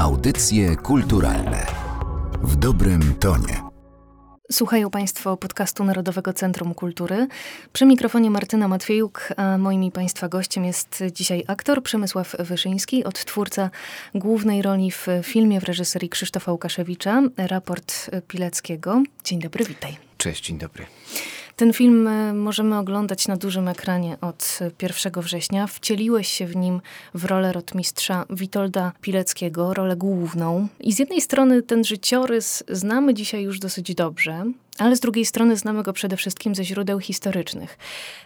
Audycje kulturalne w dobrym tonie. Słuchają Państwo podcastu Narodowego Centrum Kultury. Przy mikrofonie Martyna Matwiejuk, a moim i Państwa gościem jest dzisiaj aktor Przemysław Wyszyński, odtwórca głównej roli w filmie w reżyserii Krzysztofa Łukaszewicza, Raport Pileckiego. Dzień dobry, witaj. Cześć, dzień dobry. Ten film e, możemy oglądać na dużym ekranie od 1 września. Wcieliłeś się w nim w rolę rotmistrza Witolda Pileckiego, rolę główną. I z jednej strony ten życiorys znamy dzisiaj już dosyć dobrze, ale z drugiej strony znamy go przede wszystkim ze źródeł historycznych.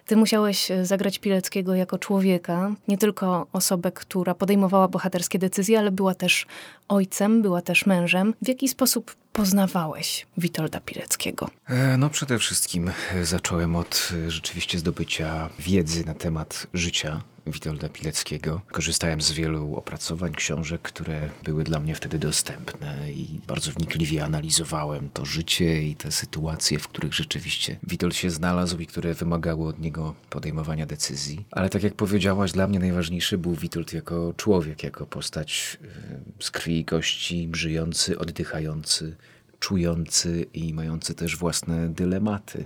Ty musiałeś e, zagrać Pileckiego jako człowieka, nie tylko osobę, która podejmowała bohaterskie decyzje, ale była też ojcem, była też mężem. W jaki sposób poznawałeś Witolda Pileckiego? E, no przede wszystkim e, zacząłem od rzeczywiście zdobycia wiedzy na temat życia Witolda Pileckiego. Korzystałem z wielu opracowań, książek, które były dla mnie wtedy dostępne i bardzo wnikliwie analizowałem to życie i te sytuacje, w których rzeczywiście Witold się znalazł i które wymagały od niego podejmowania decyzji. Ale tak jak powiedziałaś, dla mnie najważniejszy był Witold jako człowiek, jako postać z krwi i kości, żyjący, oddychający, czujący i mający też własne dylematy.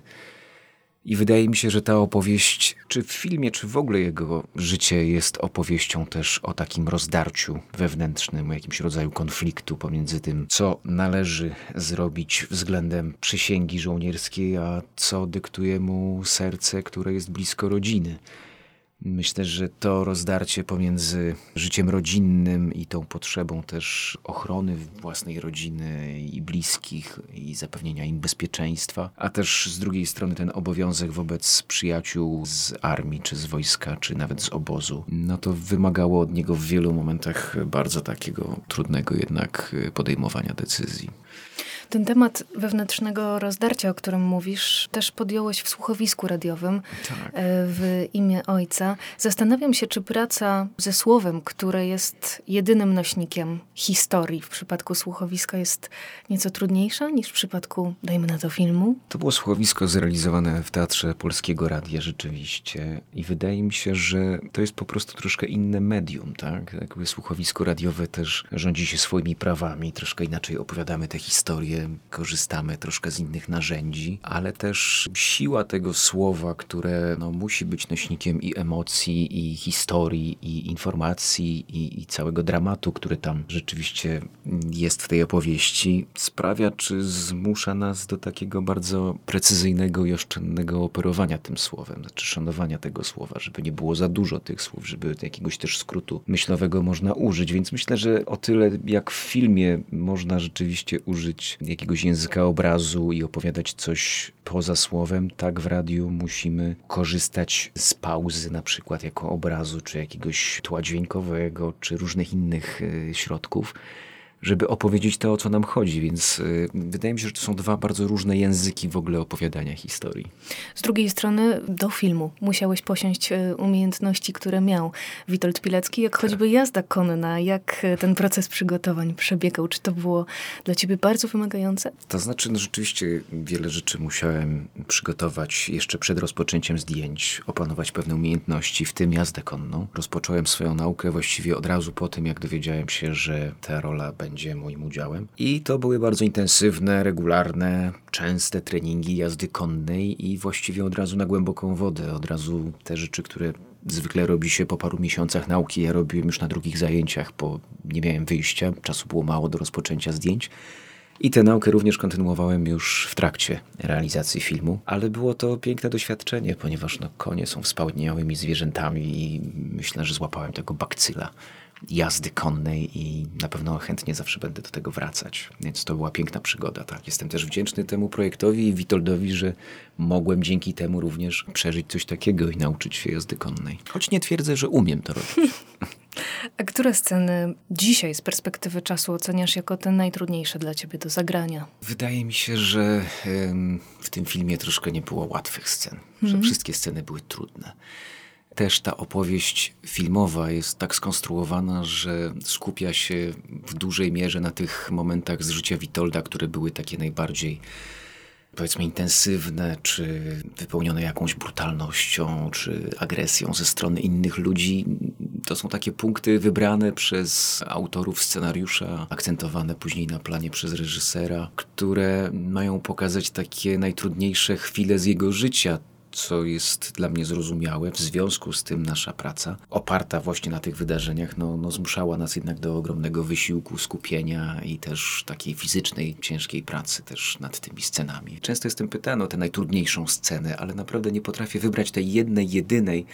I wydaje mi się, że ta opowieść, czy w filmie, czy w ogóle jego życie jest opowieścią też o takim rozdarciu wewnętrznym, o jakimś rodzaju konfliktu pomiędzy tym, co należy zrobić względem przysięgi żołnierskiej, a co dyktuje mu serce, które jest blisko rodziny. Myślę, że to rozdarcie pomiędzy życiem rodzinnym i tą potrzebą też ochrony własnej rodziny i bliskich i zapewnienia im bezpieczeństwa, a też z drugiej strony ten obowiązek wobec przyjaciół z armii, czy z wojska, czy nawet z obozu, no to wymagało od niego w wielu momentach bardzo takiego trudnego jednak podejmowania decyzji. Ten temat wewnętrznego rozdarcia, o którym mówisz, też podjąłeś w słuchowisku radiowym tak. E, w imię ojca. Zastanawiam się, czy praca ze słowem, które jest jedynym nośnikiem historii w przypadku słuchowiska jest nieco trudniejsza niż w przypadku, dajmy na to, filmu? To było słuchowisko zrealizowane w Teatrze Polskiego Radia rzeczywiście i wydaje mi się, że to jest po prostu troszkę inne medium, tak? Jakby słuchowisko radiowe też rządzi się swoimi prawami, troszkę inaczej opowiadamy te historie, korzystamy troszkę z innych narzędzi, ale też siła tego słowa, które no, musi być nośnikiem i emocji, i historii, i informacji, i, i całego dramatu, który tam rzeczywiście jest w tej opowieści, sprawia, czy zmusza nas do takiego bardzo precyzyjnego i oszczędnego operowania tym słowem, znaczy szanowania tego słowa, żeby nie było za dużo tych słów, żeby jakiegoś też skrótu myślowego można użyć. Więc myślę, że o tyle jak w filmie można rzeczywiście użyć jakiegoś języka obrazu i opowiadać coś poza słowem, tak w radiu musimy korzystać z pauzy na przykład jako obrazu, czy jakiegoś tła dźwiękowego, czy różnych innych e, środków żeby opowiedzieć to, o co nam chodzi, więc y, wydaje mi się, że to są dwa bardzo różne języki w ogóle opowiadania historii. Z drugiej strony do filmu musiałeś posiąść y, umiejętności, które miał Witold Pilecki, jak tak. choćby jazda konna, jak y, ten proces przygotowań przebiegał. Czy to było dla ciebie bardzo wymagające? To znaczy, no rzeczywiście wiele rzeczy musiałem przygotować jeszcze przed rozpoczęciem zdjęć, opanować pewne umiejętności, w tym jazdę konną. Rozpocząłem swoją naukę właściwie od razu po tym, jak dowiedziałem się, że ta rola będzie będzie moim udziałem. I to były bardzo intensywne, regularne, częste treningi jazdy konnej i właściwie od razu na głęboką wodę, od razu te rzeczy, które zwykle robi się po paru miesiącach nauki. Ja robiłem już na drugich zajęciach, bo nie miałem wyjścia, czasu było mało do rozpoczęcia zdjęć. I tę naukę również kontynuowałem już w trakcie realizacji filmu, ale było to piękne doświadczenie, ponieważ no, konie są wspaniałymi zwierzętami i myślę, że złapałem tego bakcyla jazdy konnej i na pewno chętnie zawsze będę do tego wracać. Więc to była piękna przygoda. Tak. Jestem też wdzięczny temu projektowi i Witoldowi, że mogłem dzięki temu również przeżyć coś takiego i nauczyć się jazdy konnej. Choć nie twierdzę, że umiem to robić. A które sceny dzisiaj z perspektywy czasu oceniasz jako te najtrudniejsze dla ciebie do zagrania? Wydaje mi się, że w tym filmie troszkę nie było łatwych scen, mm. że mhm. wszystkie sceny były trudne też ta opowieść filmowa jest tak skonstruowana, że skupia się w dużej mierze na tych momentach z życia Witolda, które były takie najbardziej powiedzmy intensywne, czy wypełnione jakąś brutalnością, czy agresją ze strony innych ludzi. To są takie punkty wybrane przez autorów scenariusza, akcentowane później na planie przez reżysera, które mają pokazać takie najtrudniejsze chwile z jego życia co jest dla mnie zrozumiałe. W związku z tym nasza praca, oparta właśnie na tych wydarzeniach, no, no zmuszała nas jednak do ogromnego wysiłku, skupienia i też takiej fizycznej, ciężkiej pracy też nad tymi scenami. Często jestem pytany o tę najtrudniejszą scenę, ale naprawdę nie potrafię wybrać tej jednej, jedynej,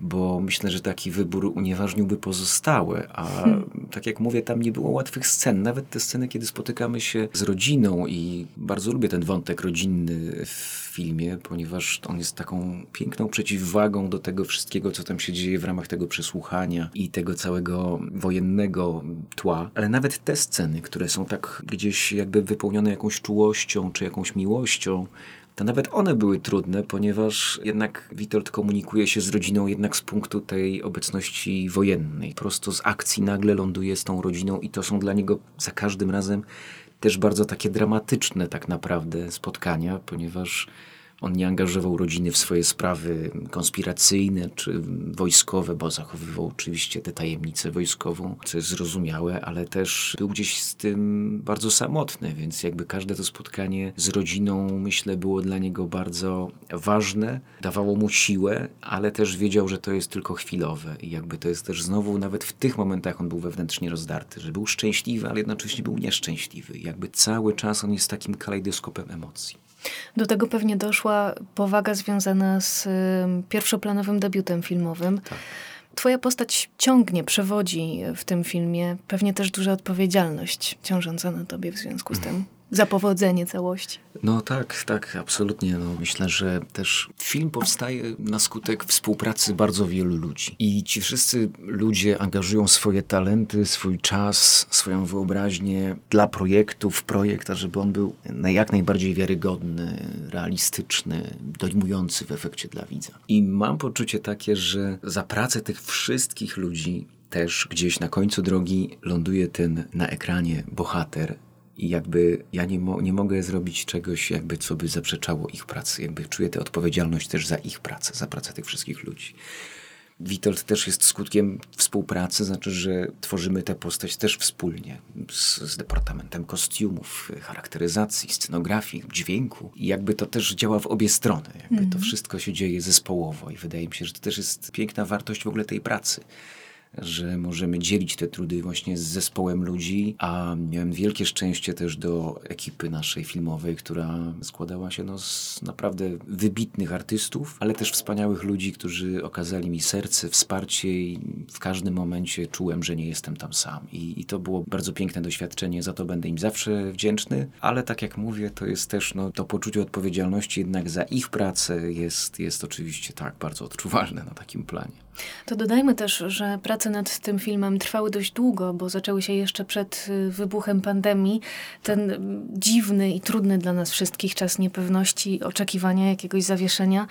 bo myślę, że taki wybór unieważniłby pozostałe, a hmm. tak jak mówię, tam nie było łatwych scen. Nawet te sceny, kiedy spotykamy się z rodziną i bardzo lubię ten wątek rodzinny w filmie, ponieważ on jest taką piękną przeciwwagą do tego wszystkiego, co tam się dzieje w ramach tego przesłuchania i tego całego wojennego tła. Ale nawet te sceny, które są tak gdzieś jakby wypełnione jakąś czułością czy jakąś miłością, to nawet one były trudne, ponieważ jednak Witold komunikuje się z rodziną jednak z punktu tej obecności wojennej. Prosto z akcji nagle ląduje z tą rodziną i to są dla niego za każdym razem też bardzo takie dramatyczne tak naprawdę spotkania, ponieważ on nie angażował rodziny w swoje sprawy konspiracyjne czy wojskowe, bo zachowywał oczywiście tę tajemnicę wojskową, co jest zrozumiałe, ale też był gdzieś z tym bardzo samotny, więc jakby każde to spotkanie z rodziną, myślę, było dla niego bardzo ważne, dawało mu siłę, ale też wiedział, że to jest tylko chwilowe i jakby to jest też znowu, nawet w tych momentach on był wewnętrznie rozdarty, że był szczęśliwy, ale jednocześnie był nieszczęśliwy. Jakby cały czas on jest takim kalejdoskopem emocji. Do tego pewnie doszła powaga związana z pierwszoplanowym debiutem filmowym. Tak. Twoja postać ciągnie, przewodzi w tym filmie. Pewnie też duża odpowiedzialność ciążąca na tobie w związku z tym za powodzenie całości. No tak, tak, absolutnie. No, myślę, że też film powstaje na skutek współpracy bardzo wielu ludzi. I ci wszyscy ludzie angażują swoje talenty, swój czas, swoją wyobraźnię dla projektu, w projekt, żeby on był jak najbardziej wiarygodny, realistyczny, dojmujący w efekcie dla widza. I mam poczucie takie, że za pracę tych wszystkich ludzi też gdzieś na końcu drogi ląduje ten na ekranie bohater, i jakby ja nie, mo nie mogę zrobić czegoś, jakby co by zaprzeczało ich pracy. Jakby czuję tę odpowiedzialność też za ich pracę, za pracę tych wszystkich ludzi. Witold też jest skutkiem współpracy, znaczy, że tworzymy tę postać też wspólnie z, z, Departamentem Kostiumów, charakteryzacji, scenografii, dźwięku. I jakby to też działa w obie strony. Jakby mm. to wszystko się dzieje zespołowo i wydaje mi się, że to też jest piękna wartość w ogóle tej pracy że możemy dzielić te trudy właśnie z zespołem ludzi, a miałem wielkie szczęście też do ekipy naszej filmowej, która składała się no, z naprawdę wybitnych artystów, ale też wspaniałych ludzi, którzy okazali mi serce, wsparcie i w każdym momencie czułem, że nie jestem tam sam. I, i to było bardzo piękne doświadczenie, za to będę im zawsze wdzięczny, ale tak jak mówię, to jest też no, to poczucie odpowiedzialności jednak za ich pracę jest, jest oczywiście tak bardzo odczuwalne na takim planie. To dodajmy też, że prace nad tym filmem trwały dość długo, bo zaczęły się jeszcze przed y, wybuchem pandemii. Ten dziwny i trudny dla nas wszystkich czas niepewności, oczekiwania jakiegoś zawieszenia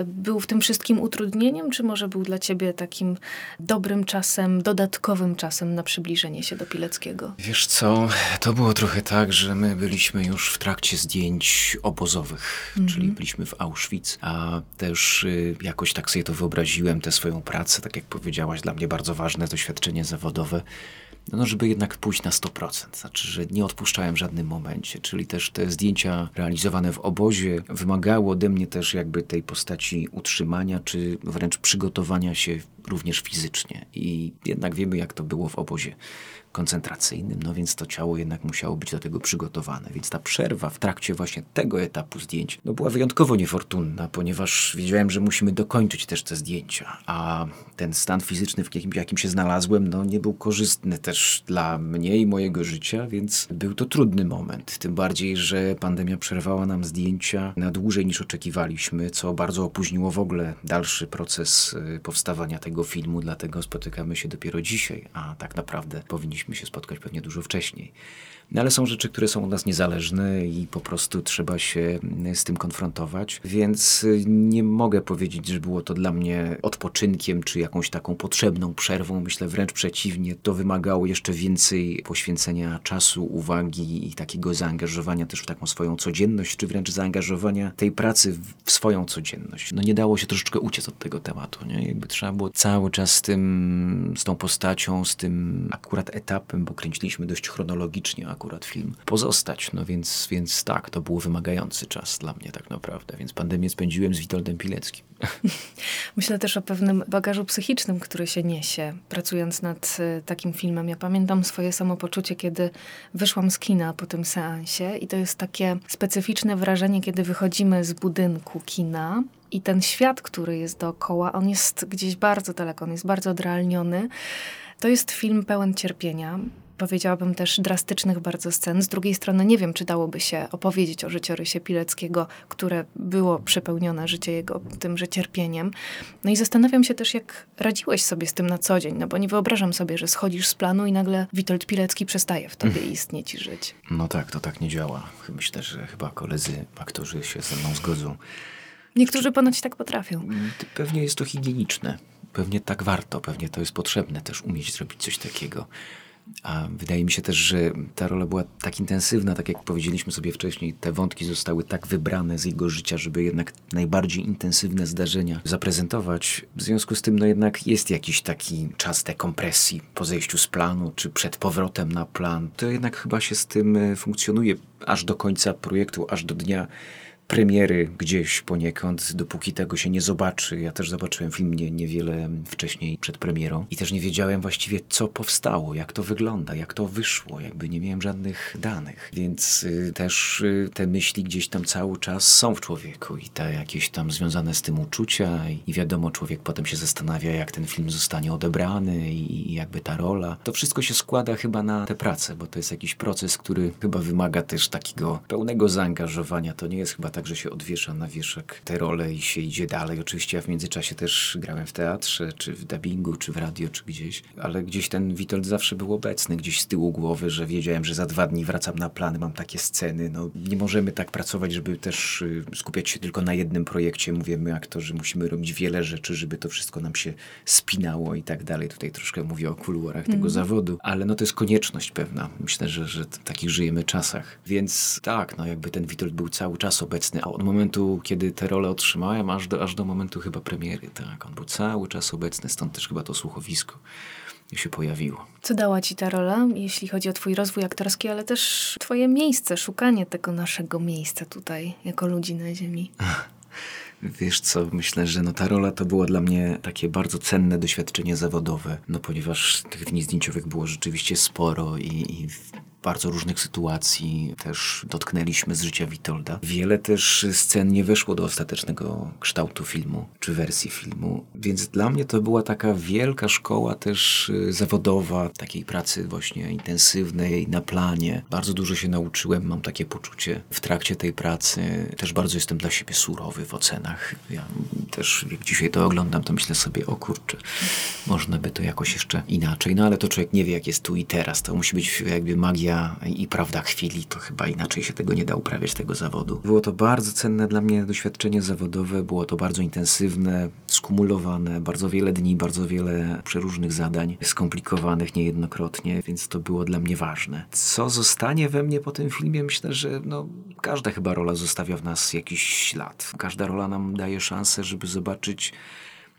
y, był w tym wszystkim utrudnieniem, czy może był dla ciebie takim dobrym czasem, dodatkowym czasem na przybliżenie się do Pileckiego? Wiesz co, to było trochę tak, że my byliśmy już w trakcie zdjęć obozowych, mhm. czyli byliśmy w Auschwitz, a też y, jakoś tak sobie to wyobraziłem, tę swoją pracę, tak jak powiedziałaś, dla mnie bardzo ważne doświadczenie zawodowe, no żeby jednak pójść na 100%. Znaczy, że nie odpuszczałem w żadnym momencie, czyli też te zdjęcia realizowane w obozie wymagały ode mnie też jakby tej postaci utrzymania, czy wręcz przygotowania się również fizycznie. I jednak wiemy, jak to było w obozie koncentracyjnym, no więc to ciało jednak musiało być do tego przygotowane. Więc ta przerwa w trakcie właśnie tego etapu zdjęć no była wyjątkowo niefortunna, ponieważ wiedziałem, że musimy dokończyć też te zdjęcia, a ten stan fizyczny, w jakim, jakim się znalazłem, no nie był korzystny też dla mnie i mojego życia, więc był to trudny moment. Tym bardziej, że pandemia przerwała nam zdjęcia na dłużej niż oczekiwaliśmy, co bardzo opóźniło w ogóle dalszy proces y, powstawania tego filmu, dlatego spotykamy się dopiero dzisiaj, a tak naprawdę powinniśmy się spotkać pewnie dużo wcześniej. No ale są rzeczy, które są od nas niezależne i po prostu trzeba się z tym konfrontować, więc nie mogę powiedzieć, że było to dla mnie odpoczynkiem czy jakąś taką potrzebną przerwą. Myślę wręcz przeciwnie, to wymagało jeszcze więcej poświęcenia czasu, uwagi i takiego zaangażowania też w taką swoją codzienność, czy wręcz zaangażowania tej pracy w swoją codzienność. No nie dało się troszeczkę uciec od tego tematu, nie? Jakby trzeba było cały czas z tym, z tą postacią, z tym akurat etapem, bo kręciliśmy dość chronologicznie akurat film, pozostać. No więc, więc tak, to był wymagający czas dla mnie tak naprawdę, więc pandemię spędziłem z Witoldem Pileckim. Myślę też o pewnym bagażu psychicznym, który się niesie, pracując nad y, takim filmem. Ja pamiętam swoje samopoczucie, kiedy wyszłam z kina po tym seansie i to jest takie specyficzne wrażenie, kiedy wychodzimy z budynku kina i ten świat, który jest dookoła, on jest gdzieś bardzo daleko, on jest bardzo odrealniony. To jest film pełen cierpienia, powiedziałabym też drastycznych bardzo scen. Z drugiej strony nie wiem, czy dałoby się opowiedzieć o życiorysie Pileckiego, które było przepełnione życie jego tymże cierpieniem. No i zastanawiam się też, jak radziłeś sobie z tym na co dzień, no bo nie wyobrażam sobie, że schodzisz z planu i nagle Witold Pilecki przestaje w tobie istnieć i żyć. No tak, to tak nie działa. Myślę, że chyba koledzy aktorzy się ze mną zgodzą. Niektórzy ponoć tak potrafią. Pewnie jest to higieniczne. Pewnie tak warto, pewnie to jest potrzebne też umieć zrobić coś takiego. A wydaje mi się też, że ta rola była tak intensywna, tak jak powiedzieliśmy sobie wcześniej, te wątki zostały tak wybrane z jego życia, żeby jednak najbardziej intensywne zdarzenia zaprezentować. W związku z tym, no jednak jest jakiś taki czas dekompresji po zejściu z planu, czy przed powrotem na plan. To jednak chyba się z tym e, funkcjonuje aż do końca projektu, aż do dnia premiery gdzieś poniekąd, dopóki tego się nie zobaczy. Ja też zobaczyłem film nie, niewiele wcześniej przed premierą i też nie wiedziałem właściwie, co powstało, jak to wygląda, jak to wyszło, jakby nie miałem żadnych danych. Więc y, też y, te myśli gdzieś tam cały czas są w człowieku i te jakieś tam związane z tym uczucia i, i wiadomo, człowiek potem się zastanawia, jak ten film zostanie odebrany i, i jakby ta rola. To wszystko się składa chyba na tę pracę, bo to jest jakiś proces, który chyba wymaga też takiego pełnego zaangażowania. To nie jest chyba tak, że się odwiesza na wieszak te role i się idzie dalej. Oczywiście ja w międzyczasie też grałem w teatrze, czy w dubbingu, czy w radio, czy gdzieś, ale gdzieś ten Witold zawsze był obecny, gdzieś z tyłu głowy, że wiedziałem, że za dwa dni wracam na plany, mam takie sceny. No, nie możemy tak pracować, żeby też y, skupiać się tylko na jednym projekcie. Mówię, my aktorzy musimy robić wiele rzeczy, żeby to wszystko nam się spinało i tak dalej. Tutaj troszkę mówię o kuluarach tego mm. zawodu, ale no to jest konieczność pewna. Myślę, że, że w takich żyjemy czasach. Więc tak, no jakby ten Witold był cały czas obecny obecny. A od momentu, kiedy tę rolę otrzymałem, aż do, aż do momentu chyba premiery, tak. On był cały czas obecny, stąd też chyba to słuchowisko się pojawiło. Co dała ci ta rola, jeśli chodzi o twój rozwój aktorski, ale też twoje miejsce, szukanie tego naszego miejsca tutaj, jako ludzi na ziemi? Wiesz co, myślę, że no ta rola to było dla mnie takie bardzo cenne doświadczenie zawodowe, no ponieważ tych dni zdjęciowych było rzeczywiście sporo i, i bardzo różnych sytuacji też dotknęliśmy z życia Witolda. Wiele też scen nie weszło do ostatecznego kształtu filmu, czy wersji filmu, więc dla mnie to była taka wielka szkoła też y, zawodowa, takiej pracy właśnie intensywnej, na planie. Bardzo dużo się nauczyłem, mam takie poczucie w trakcie tej pracy. Też bardzo jestem dla siebie surowy w ocenach. Ja też jak dzisiaj to oglądam, to myślę sobie, o kurczę, można by to jakoś jeszcze inaczej. No ale to człowiek nie wie, jak jest tu i teraz. To musi być jakby magia i prawda chwili, to chyba inaczej się tego nie da uprawiać, tego zawodu. Było to bardzo cenne dla mnie doświadczenie zawodowe, było to bardzo intensywne, skumulowane, bardzo wiele dni, bardzo wiele przeróżnych zadań, skomplikowanych niejednokrotnie, więc to było dla mnie ważne. Co zostanie we mnie po tym filmie? Myślę, że no, każda chyba rola zostawia w nas jakiś ślad. Każda rola nam daje szansę, żeby zobaczyć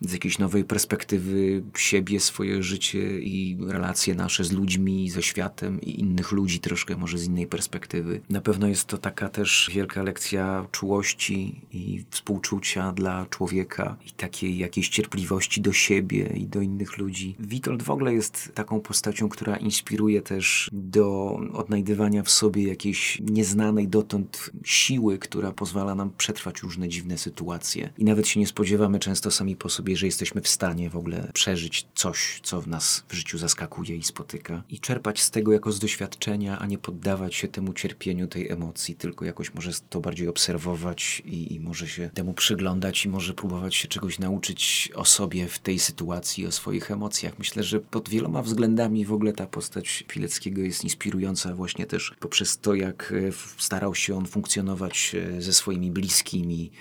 z jakiejś nowej perspektywy siebie, swoje życie i relacje nasze z ludźmi, ze światem i innych ludzi troszkę może z innej perspektywy. Na pewno jest to taka też wielka lekcja czułości i współczucia dla człowieka i takiej jakiejś cierpliwości do siebie i do innych ludzi. Witold w ogóle jest taką postacią, która inspiruje też do odnajdywania w sobie jakiejś nieznanej dotąd siły, która pozwala nam przetrwać różne dziwne sytuacje. I nawet się nie spodziewamy często sami po sobie sobie, że jesteśmy w stanie w ogóle przeżyć coś, co w nas w życiu zaskakuje i spotyka i czerpać z tego jako z doświadczenia, a nie poddawać się temu cierpieniu, tej emocji, tylko jakoś może to bardziej obserwować i, i może się temu przyglądać i może próbować się czegoś nauczyć o sobie w tej sytuacji, o swoich emocjach. Myślę, że pod wieloma względami w ogóle ta postać Pileckiego jest inspirująca właśnie też poprzez to, jak e, starał się on funkcjonować e, ze swoimi bliskimi,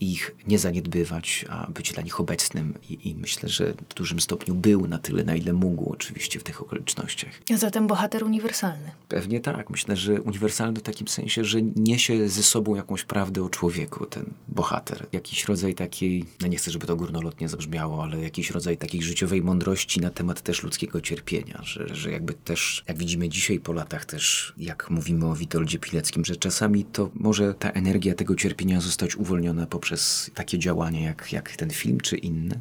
ich nie zaniedbywać, a być dla nich obecnym I, i, myślę, że w dużym stopniu był na tyle, na ile mógł oczywiście w tych okolicznościach. A zatem bohater uniwersalny. Pewnie tak. Myślę, że uniwersalny w takim sensie, że niesie ze sobą jakąś prawdę o człowieku, ten bohater. Jakiś rodzaj takiej, no nie chcę, żeby to górnolotnie zabrzmiało, ale jakiś rodzaj takiej życiowej mądrości na temat też ludzkiego cierpienia, że, że jakby też, jak widzimy dzisiaj po latach też, jak mówimy o Witoldzie Pileckim, że czasami to może ta energia tego cierpienia zostać uwolniona po poprzez takie działania jak, jak ten film czy inne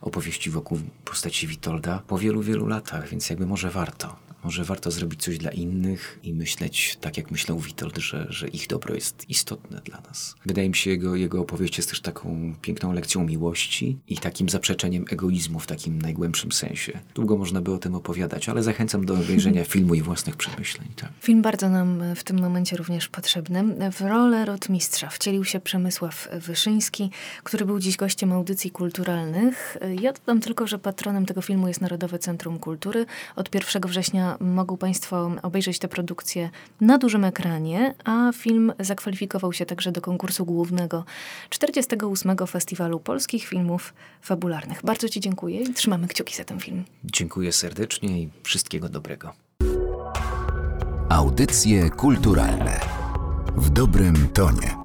opowieści wokół postaci Witolda po wielu, wielu latach, więc jakby może warto. Może warto zrobić coś dla innych i myśleć tak, jak myślał Witold, że, że ich dobro jest istotne dla nas. Wydaje mi się, jego, jego opowieść jest też taką piękną lekcją miłości i takim zaprzeczeniem egoizmu w takim najgłębszym sensie. Długo można by o tym opowiadać, ale zachęcam do obejrzenia filmu i własnych przemyśleń. Tak. Film bardzo nam w tym momencie również potrzebny. W rolę rotmistrza wcielił się Przemysław Wyszyński, który był dziś gościem audycji kulturalnych. Ja dodam tylko, że patronem tego filmu jest Narodowe Centrum Kultury. Od 1 września mogą Państwo obejrzeć tę produkcję na dużym ekranie, a film zakwalifikował się także do konkursu głównego 48. Festiwalu Polskich Filmów Fabularnych. Bardzo Ci dziękuję i trzymamy kciuki za ten film. Dziękuję serdecznie i wszystkiego dobrego. Audycje kulturalne w dobrym tonie.